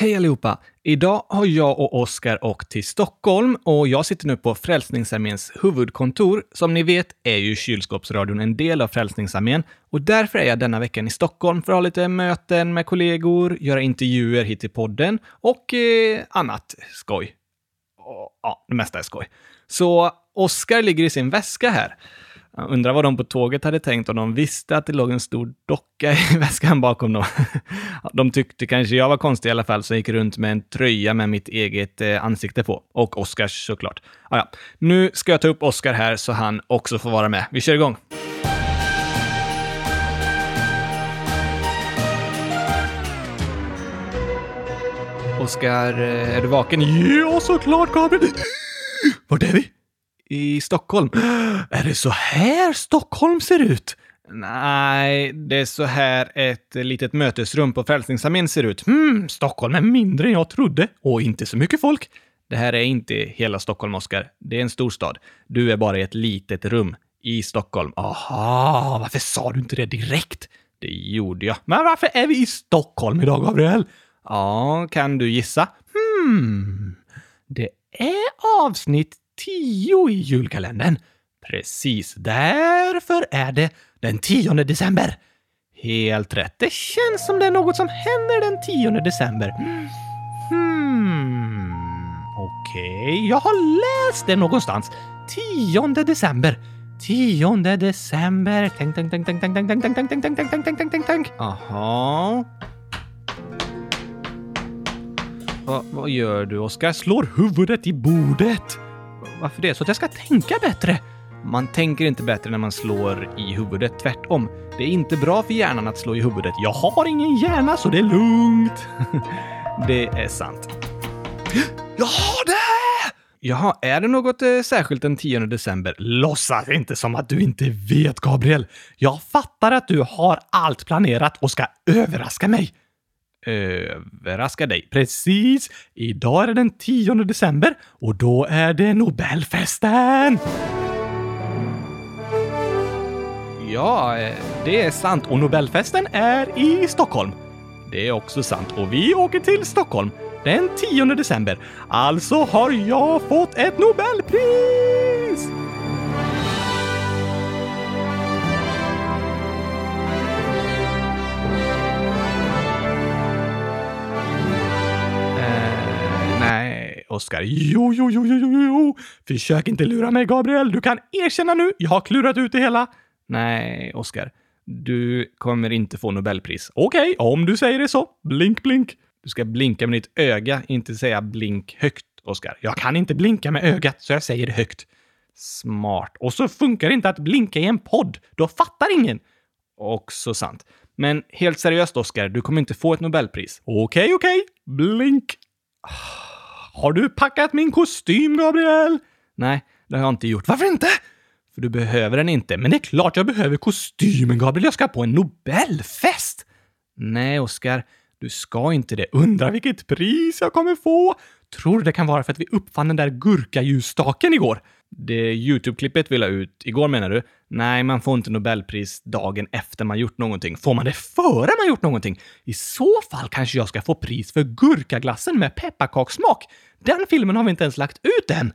Hej allihopa! Idag har jag och Oskar åkt till Stockholm och jag sitter nu på Frälsningsarméns huvudkontor. Som ni vet är ju Kylskåpsradion en del av Frälsningsarmén och därför är jag denna veckan i Stockholm för att ha lite möten med kollegor, göra intervjuer hit till podden och eh, annat skoj. Ja, det mesta är skoj. Så Oskar ligger i sin väska här. Jag undrar vad de på tåget hade tänkt om de visste att det låg en stor docka i väskan bakom dem. De tyckte kanske jag var konstig i alla fall, så jag gick runt med en tröja med mitt eget eh, ansikte på. Och Oscars såklart. Ah, ja. Nu ska jag ta upp Oscar här så han också får vara med. Vi kör igång! Oskar, eh, är du vaken? Ja, såklart Gabriel! Vart är vi? I Stockholm. Är det så här Stockholm ser ut? Nej, det är så här ett litet mötesrum på Frälsningsarmén ser ut. Hmm, Stockholm är mindre än jag trodde och inte så mycket folk. Det här är inte hela Stockholm, Oskar. Det är en stor stad. Du är bara i ett litet rum i Stockholm. Aha, varför sa du inte det direkt? Det gjorde jag. Men varför är vi i Stockholm idag, Gabriel? Ja, kan du gissa? Hmm, det är avsnitt tio i julkalendern. Precis, därför är det den 10 december. Helt rätt. Det känns som det är något som händer den 10 december. Hmm, okej. Okay. Jag har läst det någonstans. 10 december. 10 december. Tänk, tänk, tänk, tänk, tänk, tänk, tänk, tänk, tänk, tänk, tänk, tänk, tänk, tänk, tänk, tänk. Aha. Va, vad gör du, Oskar? Slår huvudet i bordet. Varför det? Så att jag ska tänka bättre? Man tänker inte bättre när man slår i huvudet. Tvärtom. Det är inte bra för hjärnan att slå i huvudet. Jag har ingen hjärna, så det är lugnt. det är sant. Jag har det! Jaha, är det något eh, särskilt den 10 december? Låtsas inte som att du inte vet, Gabriel. Jag fattar att du har allt planerat och ska överraska mig. Överraska dig. Precis! Idag är det den 10 december och då är det Nobelfesten! Ja, eh, det är sant. Och Nobelfesten är i Stockholm. Det är också sant. Och vi åker till Stockholm den 10 december. Alltså har jag fått ett Nobelpris! Oscar, Jo, jo, jo, jo, jo, jo. Försök inte lura mig, Gabriel. Du kan erkänna nu. Jag har klurat ut det hela. Nej, Oscar. Du kommer inte få Nobelpris. Okej, okay, om du säger det så. Blink, blink. Du ska blinka med ditt öga, inte säga blink högt, Oscar. Jag kan inte blinka med ögat, så jag säger det högt. Smart. Och så funkar det inte att blinka i en podd. Då fattar ingen. Också sant. Men helt seriöst, Oscar, du kommer inte få ett Nobelpris. Okej, okay, okej. Okay. Blink. Ah. Har du packat min kostym, Gabriel? Nej, det har jag inte gjort. Varför inte? För du behöver den inte. Men det är klart jag behöver kostymen, Gabriel. Jag ska på en Nobelfest! Nej, Oskar. Du ska inte det. Undrar vilket pris jag kommer få? Tror det kan vara för att vi uppfann den där gurkaljusstaken igår? Det YouTube-klippet vi la ut igår menar du? Nej, man får inte Nobelpris dagen efter man gjort någonting. Får man det före man gjort någonting? I så fall kanske jag ska få pris för gurkaglassen med pepparkakssmak. Den filmen har vi inte ens lagt ut än.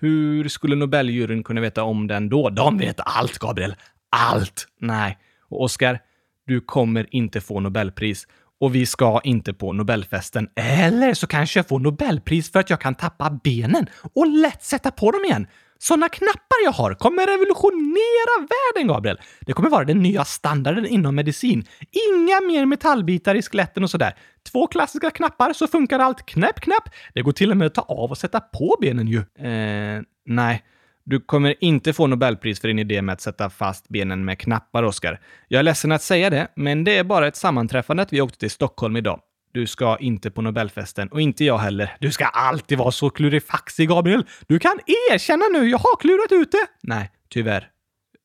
Hur skulle Nobeljuryn kunna veta om den då? De vet allt, Gabriel. Allt! Nej. Och Oscar, du kommer inte få Nobelpris och vi ska inte på Nobelfesten. Eller så kanske jag får Nobelpris för att jag kan tappa benen och lätt sätta på dem igen. Såna knappar jag har kommer revolutionera världen, Gabriel. Det kommer vara den nya standarden inom medicin. Inga mer metallbitar i skeletten och sådär. Två klassiska knappar så funkar allt. Knäpp, knäpp. Det går till och med att ta av och sätta på benen ju. Eh, nej. Du kommer inte få Nobelpris för din idé med att sätta fast benen med knappar, Oskar. Jag är ledsen att säga det, men det är bara ett sammanträffande att vi åkte till Stockholm idag. Du ska inte på Nobelfesten och inte jag heller. Du ska alltid vara så klurifaxig, Gabriel. Du kan erkänna nu, jag har klurat ut det. Nej, tyvärr.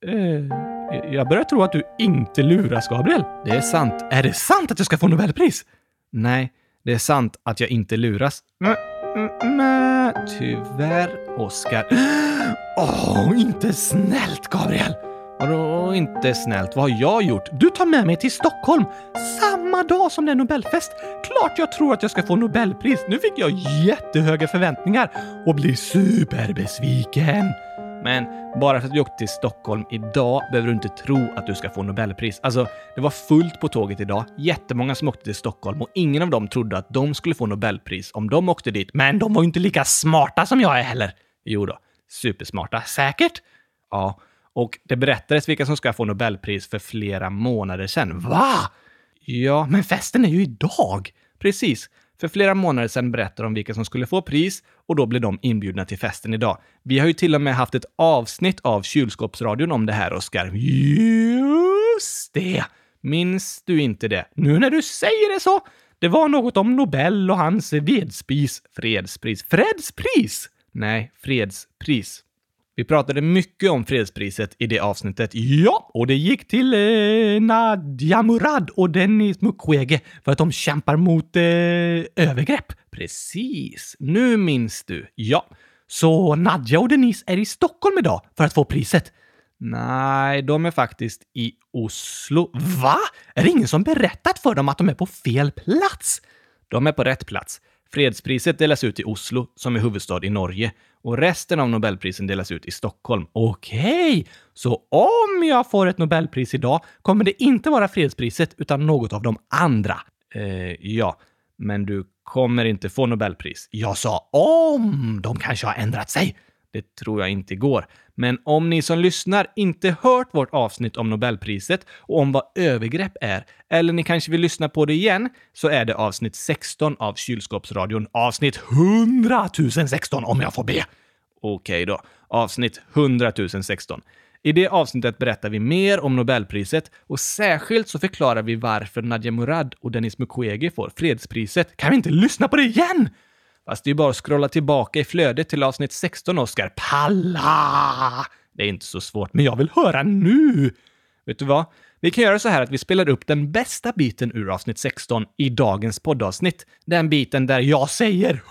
Eh, jag börjar tro att du inte luras, Gabriel. Det är sant. Är det sant att jag ska få Nobelpris? Nej, det är sant att jag inte luras. Men, Mm, mm, mm. tyvärr, Oskar. Åh, oh, inte snällt, Gabriel. Vadå inte snällt? Vad har jag gjort? Du tar med mig till Stockholm samma dag som det är Nobelfest. Klart jag tror att jag ska få Nobelpris. Nu fick jag jättehöga förväntningar och blir superbesviken. Men bara för att du åkte till Stockholm idag behöver du inte tro att du ska få Nobelpris. Alltså, det var fullt på tåget idag. Jättemånga som åkte till Stockholm och ingen av dem trodde att de skulle få Nobelpris om de åkte dit. Men de var ju inte lika smarta som jag är heller. Jo då, supersmarta. Säkert? Ja, och det berättades vilka som ska få Nobelpris för flera månader sedan. Va? Ja, men festen är ju idag! Precis. För flera månader sedan berättade de vilka som skulle få pris och då blev de inbjudna till festen idag. Vi har ju till och med haft ett avsnitt av Kylskåpsradion om det här, Oskar. Just det! Minns du inte det? Nu när du säger det så! Det var något om Nobel och hans vedspis. Fredspris. Fredspris! Nej, fredspris. Vi pratade mycket om fredspriset i det avsnittet. Ja, och det gick till eh, Nadia Murad och Dennis Mukwege för att de kämpar mot eh, övergrepp. Precis, nu minns du. Ja, så Nadja och Denise är i Stockholm idag för att få priset. Nej, de är faktiskt i Oslo. Va? Är det ingen som berättat för dem att de är på fel plats? De är på rätt plats. Fredspriset delas ut i Oslo, som är huvudstad i Norge, och resten av Nobelprisen delas ut i Stockholm. Okej, okay. så om jag får ett Nobelpris idag kommer det inte vara fredspriset utan något av de andra. Eh, ja, men du kommer inte få Nobelpris. Jag sa om, de kanske har ändrat sig. Det tror jag inte går. Men om ni som lyssnar inte hört vårt avsnitt om Nobelpriset och om vad övergrepp är, eller ni kanske vill lyssna på det igen, så är det avsnitt 16 av Kylskåpsradion. Avsnitt 100 016 om jag får be. Okej okay då. Avsnitt 100 016. I det avsnittet berättar vi mer om Nobelpriset och särskilt så förklarar vi varför Nadia Murad och Denis Mukwege får fredspriset. Kan vi inte lyssna på det igen? Fast det är ju bara att scrolla tillbaka i flödet till avsnitt 16, Oskar. Palla! Det är inte så svårt, men jag vill höra nu! Vet du vad? Vi kan göra så här att vi spelar upp den bästa biten ur avsnitt 16 i dagens poddavsnitt. Den biten där jag säger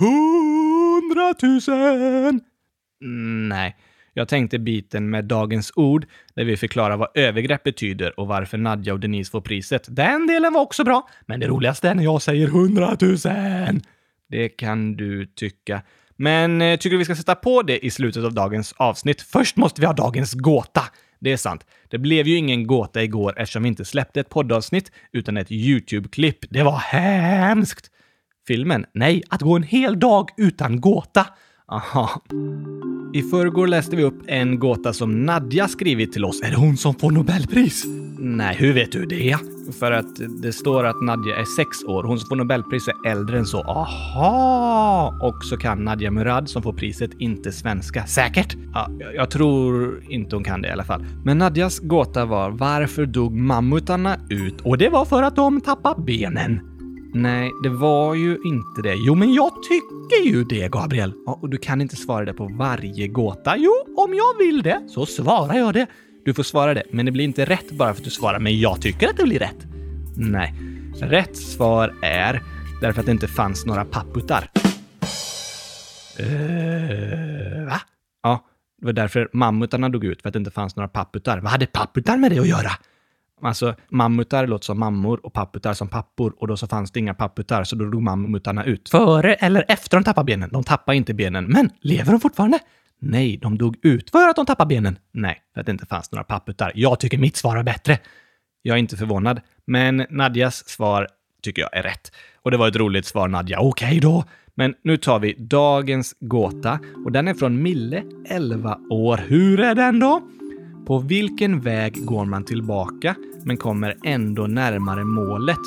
hundratusen! Mm, nej, jag tänkte biten med dagens ord där vi förklarar vad övergrepp betyder och varför Nadja och Denise får priset. Den delen var också bra, men det roligaste är när jag säger hundratusen! Det kan du tycka. Men eh, tycker du vi ska sätta på det i slutet av dagens avsnitt? Först måste vi ha dagens gåta. Det är sant. Det blev ju ingen gåta igår eftersom vi inte släppte ett poddavsnitt utan ett YouTube-klipp. Det var hemskt! Filmen? Nej, att gå en hel dag utan gåta. Aha. I förrgår läste vi upp en gåta som Nadja skrivit till oss. Är det hon som får Nobelpris? Nej, hur vet du det? För att det står att Nadja är sex år. Hon som får Nobelpris är äldre än så. Aha! Och så kan Nadja Murad som får priset inte svenska. Säkert? Ja, jag tror inte hon kan det i alla fall. Men Nadjas gåta var varför dog mammutarna ut? Och det var för att de tappade benen. Nej, det var ju inte det. Jo, men jag tycker ju det, Gabriel. Ja, och du kan inte svara det på varje gåta. Jo, om jag vill det så svarar jag det. Du får svara det, men det blir inte rätt bara för att du svarar men jag tycker att det blir rätt. Nej, rätt svar är därför att det inte fanns några papputar. Uh, va? Ja, det var därför mammutarna dog ut, för att det inte fanns några papputar. Vad hade papputar med det att göra? Alltså, mammutar låter som mammor och papputar som pappor och då så fanns det inga papputar så då dog mammutarna ut. Före eller efter de tappade benen? De tappade inte benen, men lever de fortfarande? Nej, de dog ut för att de tappade benen. Nej, för att det inte fanns några papputar. Jag tycker mitt svar är bättre. Jag är inte förvånad, men Nadjas svar tycker jag är rätt. Och det var ett roligt svar, Nadja. Okej okay då. Men nu tar vi dagens gåta och den är från Mille, 11 år. Hur är den då? På vilken väg går man tillbaka men kommer ändå närmare målet?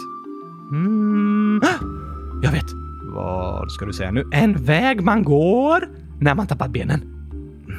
Mm. Jag vet! Vad ska du säga nu? En väg man går när man tappat benen.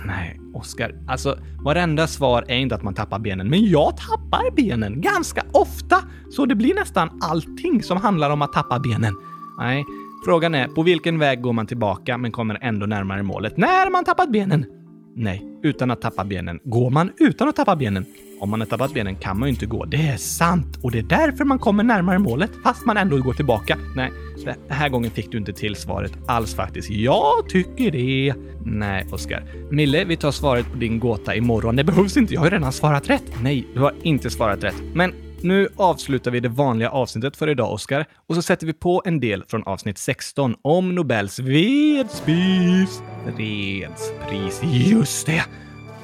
Nej, Oskar. Alltså, varenda svar är inte att man tappar benen, men jag tappar benen ganska ofta. Så det blir nästan allting som handlar om att tappa benen. Nej, frågan är på vilken väg går man tillbaka men kommer ändå närmare målet när man tappat benen? Nej, utan att tappa benen. Går man utan att tappa benen? Om man har tappat benen kan man ju inte gå. Det är sant och det är därför man kommer närmare målet fast man ändå går tillbaka. Nej, den här gången fick du inte till svaret alls faktiskt. Jag tycker det. Nej, Oskar. Mille, vi tar svaret på din gåta imorgon. Det behövs inte, jag har ju redan svarat rätt. Nej, du har inte svarat rätt. Men nu avslutar vi det vanliga avsnittet för idag, Oskar, och så sätter vi på en del från avsnitt 16 om Nobels vedspis. Fredspris, just det!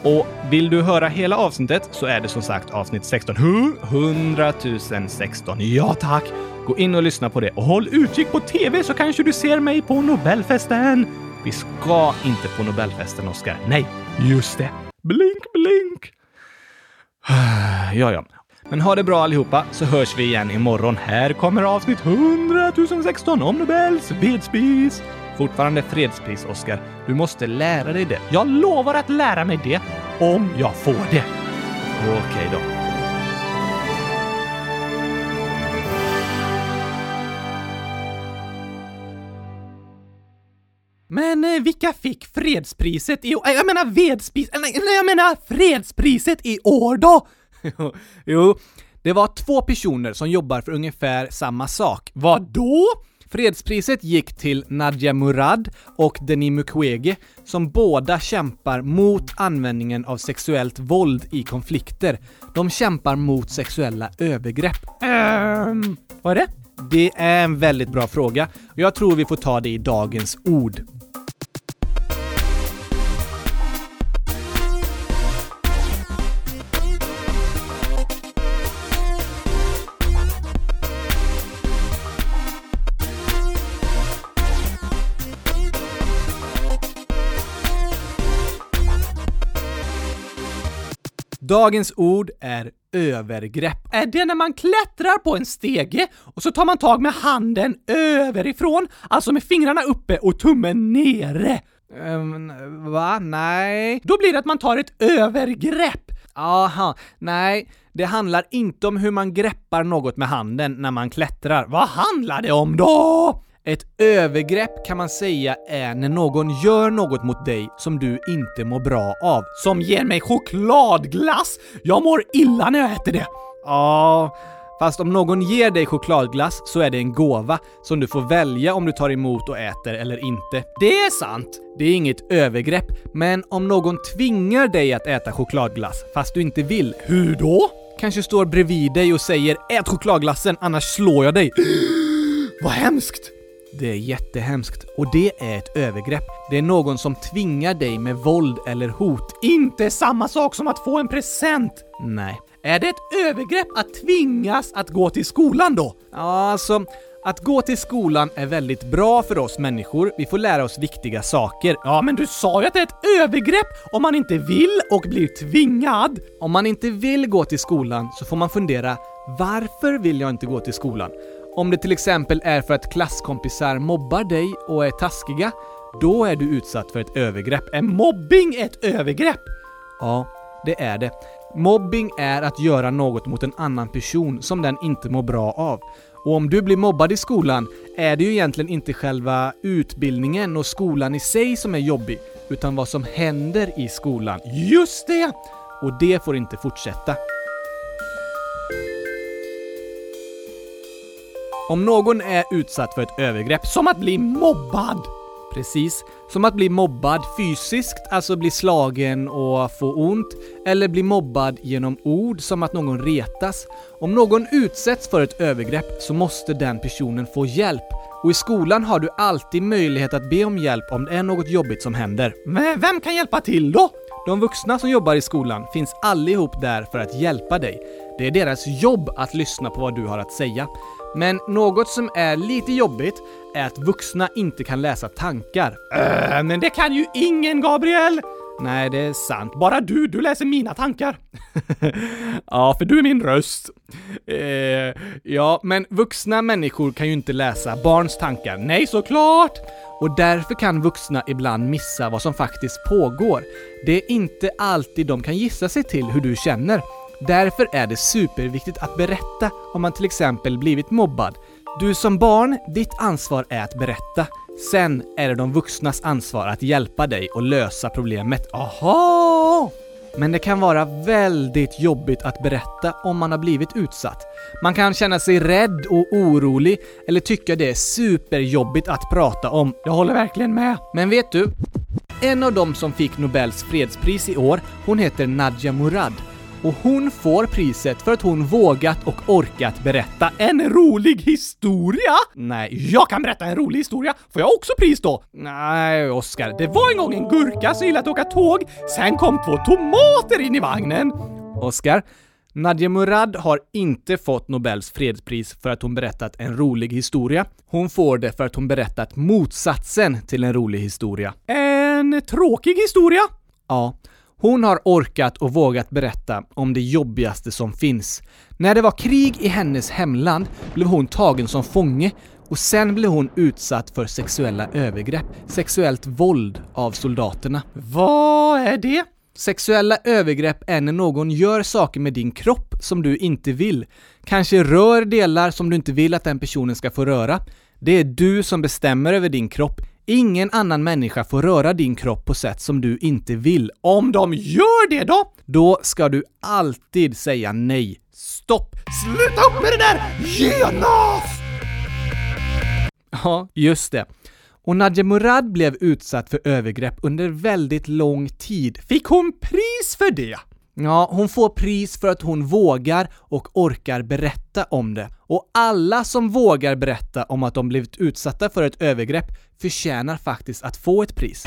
Och vill du höra hela avsnittet så är det som sagt avsnitt 16. 100 016. Ja tack! Gå in och lyssna på det och håll utkik på TV så kanske du ser mig på Nobelfesten. Vi ska inte på Nobelfesten, Oskar. Nej, just det. Blink, blink. Ja, ja. Men ha det bra allihopa så hörs vi igen imorgon. Här kommer avsnitt 100 016 om Nobels vedspis. Fortfarande fredspris, Oscar. Du måste lära dig det. Jag lovar att lära mig det om jag får det. Okej då. Men eh, vilka fick fredspriset i år? Jag menar vedspis... Nej, jag menar fredspriset i år då! jo, det var två personer som jobbar för ungefär samma sak. Vad då? Fredspriset gick till Nadia Murad och Denis Mukwege som båda kämpar mot användningen av sexuellt våld i konflikter. De kämpar mot sexuella övergrepp. Ehm, vad är det? Det är en väldigt bra fråga och jag tror vi får ta det i dagens ord. Dagens ord är övergrepp. Är det när man klättrar på en stege och så tar man tag med handen överifrån, alltså med fingrarna uppe och tummen nere? Um, va? Nej. Då blir det att man tar ett övergrepp. Aha, nej. Det handlar inte om hur man greppar något med handen när man klättrar. Vad handlar det om då? Ett övergrepp kan man säga är när någon gör något mot dig som du inte mår bra av. Som ger mig chokladglass! Jag mår illa när jag äter det! Ja, fast om någon ger dig chokladglass så är det en gåva som du får välja om du tar emot och äter eller inte. Det är sant! Det är inget övergrepp, men om någon tvingar dig att äta chokladglass fast du inte vill, hur då? Kanske står bredvid dig och säger “Ät chokladglassen, annars slår jag dig”. Vad hemskt! Det är jättehemskt och det är ett övergrepp. Det är någon som tvingar dig med våld eller hot. Inte samma sak som att få en present! Nej. Är det ett övergrepp att tvingas att gå till skolan då? Ja, alltså, att gå till skolan är väldigt bra för oss människor. Vi får lära oss viktiga saker. Ja, men du sa ju att det är ett övergrepp om man inte vill och blir tvingad. Om man inte vill gå till skolan så får man fundera varför vill jag inte gå till skolan? Om det till exempel är för att klasskompisar mobbar dig och är taskiga, då är du utsatt för ett övergrepp. Är mobbing ett övergrepp? Ja, det är det. Mobbing är att göra något mot en annan person som den inte mår bra av. Och om du blir mobbad i skolan är det ju egentligen inte själva utbildningen och skolan i sig som är jobbig, utan vad som händer i skolan. Just det! Och det får inte fortsätta. Om någon är utsatt för ett övergrepp, som att bli mobbad! Precis, som att bli mobbad fysiskt, alltså bli slagen och få ont, eller bli mobbad genom ord som att någon retas. Om någon utsätts för ett övergrepp så måste den personen få hjälp. Och i skolan har du alltid möjlighet att be om hjälp om det är något jobbigt som händer. Men vem kan hjälpa till då? De vuxna som jobbar i skolan finns allihop där för att hjälpa dig. Det är deras jobb att lyssna på vad du har att säga. Men något som är lite jobbigt är att vuxna inte kan läsa tankar. Äh, men det kan ju ingen, Gabriel! Nej, det är sant. Bara du, du läser mina tankar. ja, för du är min röst. Eh, ja, men vuxna människor kan ju inte läsa barns tankar. Nej, såklart! Och därför kan vuxna ibland missa vad som faktiskt pågår. Det är inte alltid de kan gissa sig till hur du känner. Därför är det superviktigt att berätta om man till exempel blivit mobbad. Du som barn, ditt ansvar är att berätta. Sen är det de vuxnas ansvar att hjälpa dig och lösa problemet. Aha! Men det kan vara väldigt jobbigt att berätta om man har blivit utsatt. Man kan känna sig rädd och orolig eller tycka det är superjobbigt att prata om. Jag håller verkligen med. Men vet du? En av dem som fick Nobels fredspris i år, hon heter Nadia Murad. Och hon får priset för att hon vågat och orkat berätta en rolig historia! Nej, jag kan berätta en rolig historia. Får jag också pris då? Nej, Oskar. Det var en gång en gurka som gillade att åka tåg. Sen kom två tomater in i vagnen. Oskar, Nadia Murad har inte fått Nobels fredspris för att hon berättat en rolig historia. Hon får det för att hon berättat motsatsen till en rolig historia. En tråkig historia? Ja. Hon har orkat och vågat berätta om det jobbigaste som finns. När det var krig i hennes hemland blev hon tagen som fånge och sen blev hon utsatt för sexuella övergrepp, sexuellt våld av soldaterna. Vad är det? Sexuella övergrepp är när någon gör saker med din kropp som du inte vill. Kanske rör delar som du inte vill att den personen ska få röra. Det är du som bestämmer över din kropp, Ingen annan människa får röra din kropp på sätt som du inte vill. Om de gör det då? Då ska du alltid säga nej. Stopp! Sluta upp med det där genast! Ja, just det. Och Nadja Murad blev utsatt för övergrepp under väldigt lång tid. Fick hon pris för det? Ja, hon får pris för att hon vågar och orkar berätta om det. Och alla som vågar berätta om att de blivit utsatta för ett övergrepp förtjänar faktiskt att få ett pris.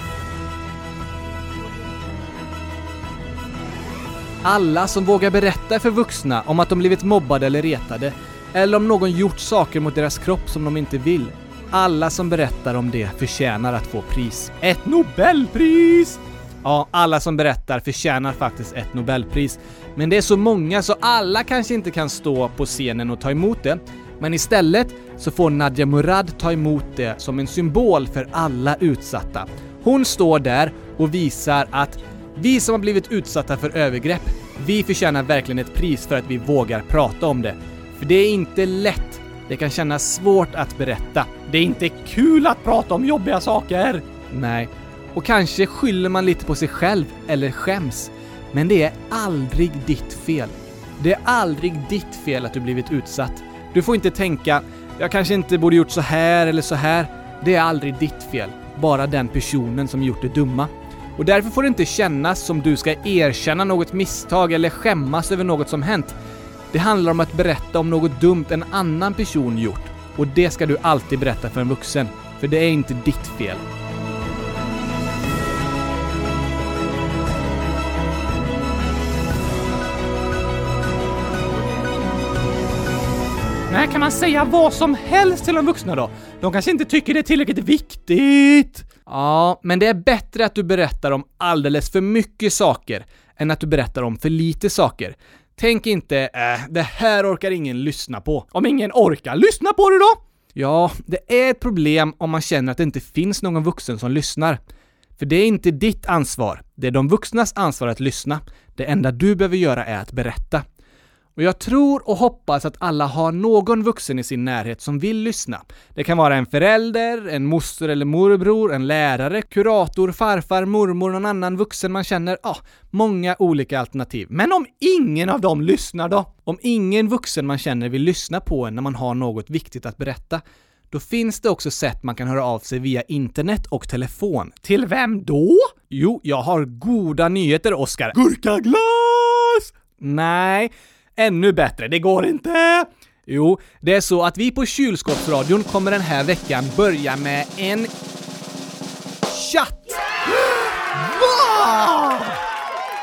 Alla som vågar berätta för vuxna om att de blivit mobbade eller retade, eller om någon gjort saker mot deras kropp som de inte vill. Alla som berättar om det förtjänar att få pris. Ett Nobelpris! Ja, alla som berättar förtjänar faktiskt ett Nobelpris. Men det är så många så alla kanske inte kan stå på scenen och ta emot det. Men istället så får Nadia Murad ta emot det som en symbol för alla utsatta. Hon står där och visar att vi som har blivit utsatta för övergrepp, vi förtjänar verkligen ett pris för att vi vågar prata om det. För det är inte lätt. Det kan kännas svårt att berätta. Det är inte kul att prata om jobbiga saker! Nej, och kanske skyller man lite på sig själv eller skäms. Men det är aldrig ditt fel. Det är aldrig ditt fel att du blivit utsatt. Du får inte tänka “jag kanske inte borde gjort så här eller så här”. Det är aldrig ditt fel. Bara den personen som gjort det dumma. Och därför får det inte kännas som du ska erkänna något misstag eller skämmas över något som hänt. Det handlar om att berätta om något dumt en annan person gjort. Och det ska du alltid berätta för en vuxen. För det är inte ditt fel. Nej, kan man säga vad som helst till de vuxna då? De kanske inte tycker det är tillräckligt viktigt. Ja, men det är bättre att du berättar om alldeles för mycket saker än att du berättar om för lite saker. Tänk inte äh, det här orkar ingen lyssna på. Om ingen orkar lyssna på det då? Ja, det är ett problem om man känner att det inte finns någon vuxen som lyssnar. För det är inte ditt ansvar. Det är de vuxnas ansvar att lyssna. Det enda du behöver göra är att berätta. Och jag tror och hoppas att alla har någon vuxen i sin närhet som vill lyssna. Det kan vara en förälder, en moster eller morbror, en lärare, kurator, farfar, mormor, någon annan vuxen man känner. Ja, många olika alternativ. Men om ingen av dem lyssnar då? Om ingen vuxen man känner vill lyssna på en när man har något viktigt att berätta, då finns det också sätt man kan höra av sig via internet och telefon. Till vem då? Jo, jag har goda nyheter, Oskar. Gurkaglas! Nej, ännu bättre. Det går inte! Jo, det är så att vi på Kylskåpsradion kommer den här veckan börja med en chatt! Va?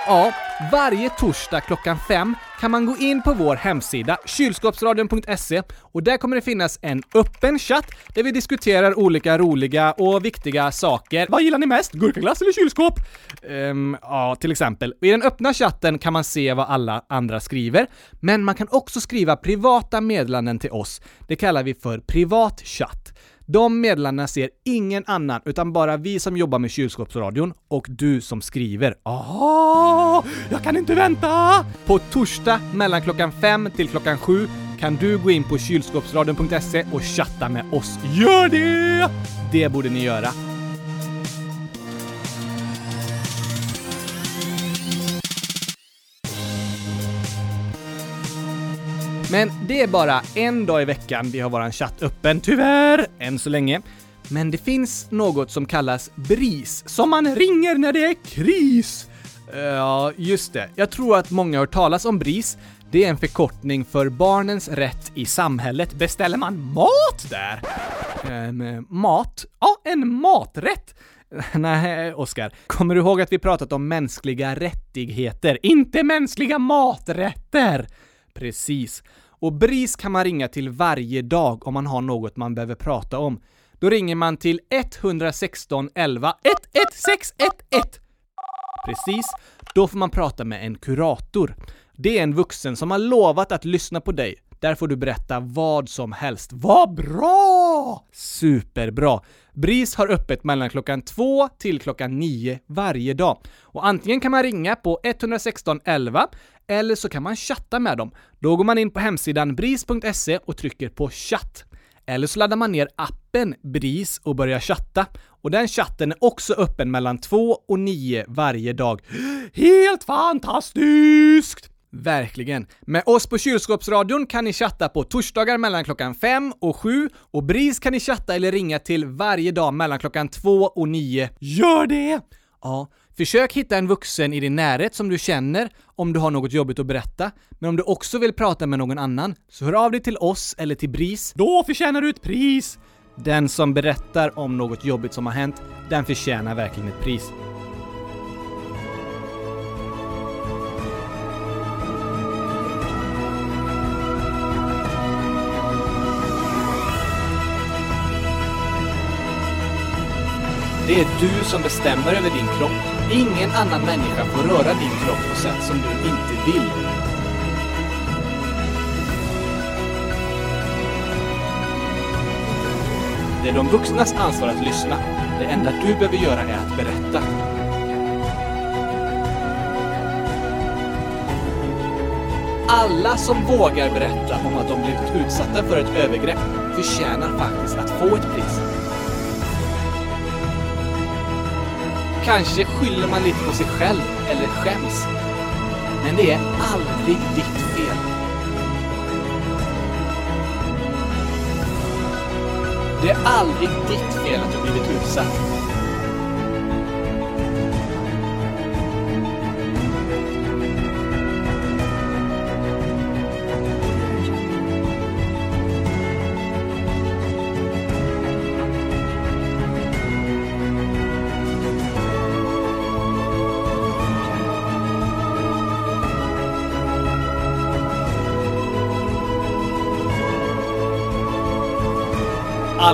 Ja, varje torsdag klockan fem kan man gå in på vår hemsida kylskåpsradion.se och där kommer det finnas en öppen chatt där vi diskuterar olika roliga och viktiga saker. Vad gillar ni mest? Gurkaglass eller kylskåp? Um, ja, till exempel. I den öppna chatten kan man se vad alla andra skriver, men man kan också skriva privata meddelanden till oss. Det kallar vi för privat chatt. De meddelandena ser ingen annan, utan bara vi som jobbar med kylskåpsradion och du som skriver. Aha! Jag kan inte vänta! På torsdag mellan klockan 5 till klockan 7 kan du gå in på kylskåpsradion.se och chatta med oss. Gör det! Det borde ni göra. Men det är bara en dag i veckan vi har våran chatt öppen, tyvärr, än så länge. Men det finns något som kallas BRIS, som man ringer när det är kris. Ja, just det. Jag tror att många har hört talas om BRIS. Det är en förkortning för Barnens Rätt i Samhället. Beställer man mat där? Um, mat? Ja, en maträtt. Nej, Oskar. Kommer du ihåg att vi pratat om mänskliga rättigheter? Inte mänskliga maträtter! Precis. Och BRIS kan man ringa till varje dag om man har något man behöver prata om. Då ringer man till 116 11 11611. Precis. Då får man prata med en kurator. Det är en vuxen som har lovat att lyssna på dig. Där får du berätta vad som helst. Vad bra! Superbra! BRIS har öppet mellan klockan 2 till klockan 9 varje dag. Och antingen kan man ringa på 116 11 eller så kan man chatta med dem. Då går man in på hemsidan bris.se och trycker på chatt. Eller så laddar man ner appen BRIS och börjar chatta. Och den chatten är också öppen mellan 2 och 9 varje dag. Helt fantastiskt! Verkligen. Med oss på Kylskåpsradion kan ni chatta på torsdagar mellan klockan 5 och 7 och BRIS kan ni chatta eller ringa till varje dag mellan klockan 2 och 9. Gör det! Ja, försök hitta en vuxen i din närhet som du känner om du har något jobbigt att berätta. Men om du också vill prata med någon annan, så hör av dig till oss eller till BRIS. Då förtjänar du ett pris! Den som berättar om något jobbigt som har hänt, den förtjänar verkligen ett pris. Det är du som bestämmer över din kropp. Ingen annan människa får röra din kropp på sätt som du inte vill. Det är de vuxnas ansvar att lyssna. Det enda du behöver göra är att berätta. Alla som vågar berätta om att de blivit utsatta för ett övergrepp förtjänar faktiskt att få ett pris. Kanske skyller man lite på sig själv eller skäms. Men det är aldrig ditt fel. Det är aldrig ditt fel att du blivit utsatt.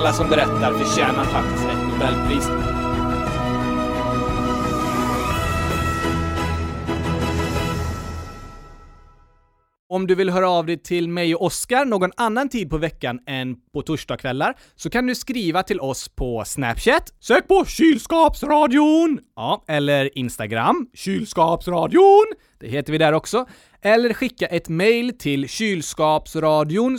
Alla som berättar förtjänar faktiskt ett Nobelpris. Om du vill höra av dig till mig och Oskar någon annan tid på veckan än på torsdagskvällar så kan du skriva till oss på Snapchat. Sök på Kylskapsradion! Ja, eller Instagram. Kylskapsradion! Det heter vi där också. Eller skicka ett mail till kylskapsradion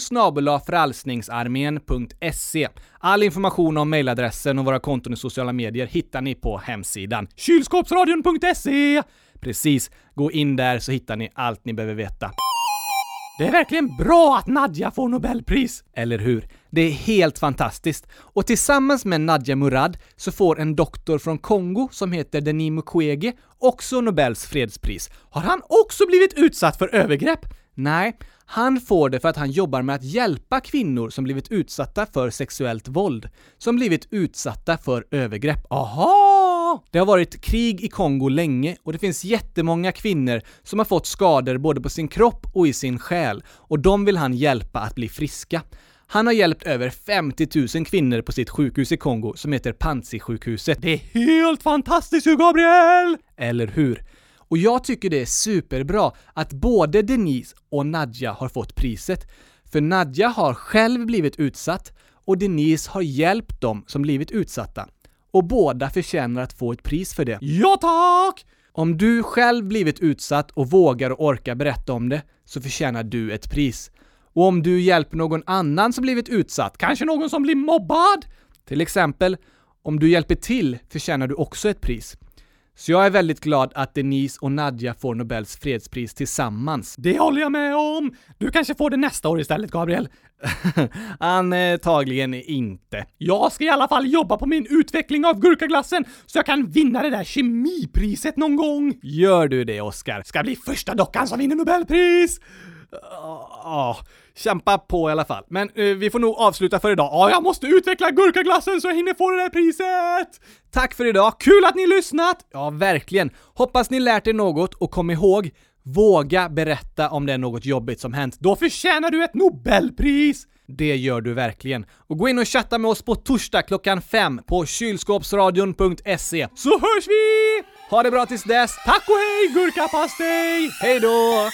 frälsningsarmén.se. All information om mejladressen och våra konton i sociala medier hittar ni på hemsidan kylskåpsradion.se. Precis, gå in där så hittar ni allt ni behöver veta. Det är verkligen bra att Nadja får Nobelpris! Eller hur? Det är helt fantastiskt. Och tillsammans med Nadja Murad så får en doktor från Kongo som heter Denis Mukwege också Nobels fredspris. Har han också blivit utsatt för övergrepp? Nej, han får det för att han jobbar med att hjälpa kvinnor som blivit utsatta för sexuellt våld, som blivit utsatta för övergrepp. Aha! Det har varit krig i Kongo länge och det finns jättemånga kvinnor som har fått skador både på sin kropp och i sin själ och de vill han hjälpa att bli friska. Han har hjälpt över 50 000 kvinnor på sitt sjukhus i Kongo som heter Panzi-sjukhuset. Det är helt fantastiskt ju, Gabriel! Eller hur? Och jag tycker det är superbra att både Denise och Nadja har fått priset. För Nadja har själv blivit utsatt och Denise har hjälpt dem som blivit utsatta. Och båda förtjänar att få ett pris för det. Ja tack! Om du själv blivit utsatt och vågar och orkar berätta om det så förtjänar du ett pris. Och om du hjälper någon annan som blivit utsatt, kanske någon som blir mobbad, till exempel, om du hjälper till förtjänar du också ett pris. Så jag är väldigt glad att Denise och Nadja får Nobels fredspris tillsammans. Det håller jag med om! Du kanske får det nästa år istället, Gabriel. Antagligen inte. Jag ska i alla fall jobba på min utveckling av gurkaglassen så jag kan vinna det där kemipriset någon gång. Gör du det, Oscar? Ska bli första dockan som vinner Nobelpris! Ja, kämpa på i alla fall. Men uh, vi får nog avsluta för idag. Ja, jag måste utveckla gurkaglassen så jag hinner få det där priset! Tack för idag, kul att ni lyssnat! Ja, verkligen. Hoppas ni lärt er något och kom ihåg, våga berätta om det är något jobbigt som hänt. Då förtjänar du ett Nobelpris! Det gör du verkligen. Och gå in och chatta med oss på torsdag klockan fem på kylskåpsradion.se. Så hörs vi! Ha det bra tills dess. Tack och hej gurkapastej! Hej då!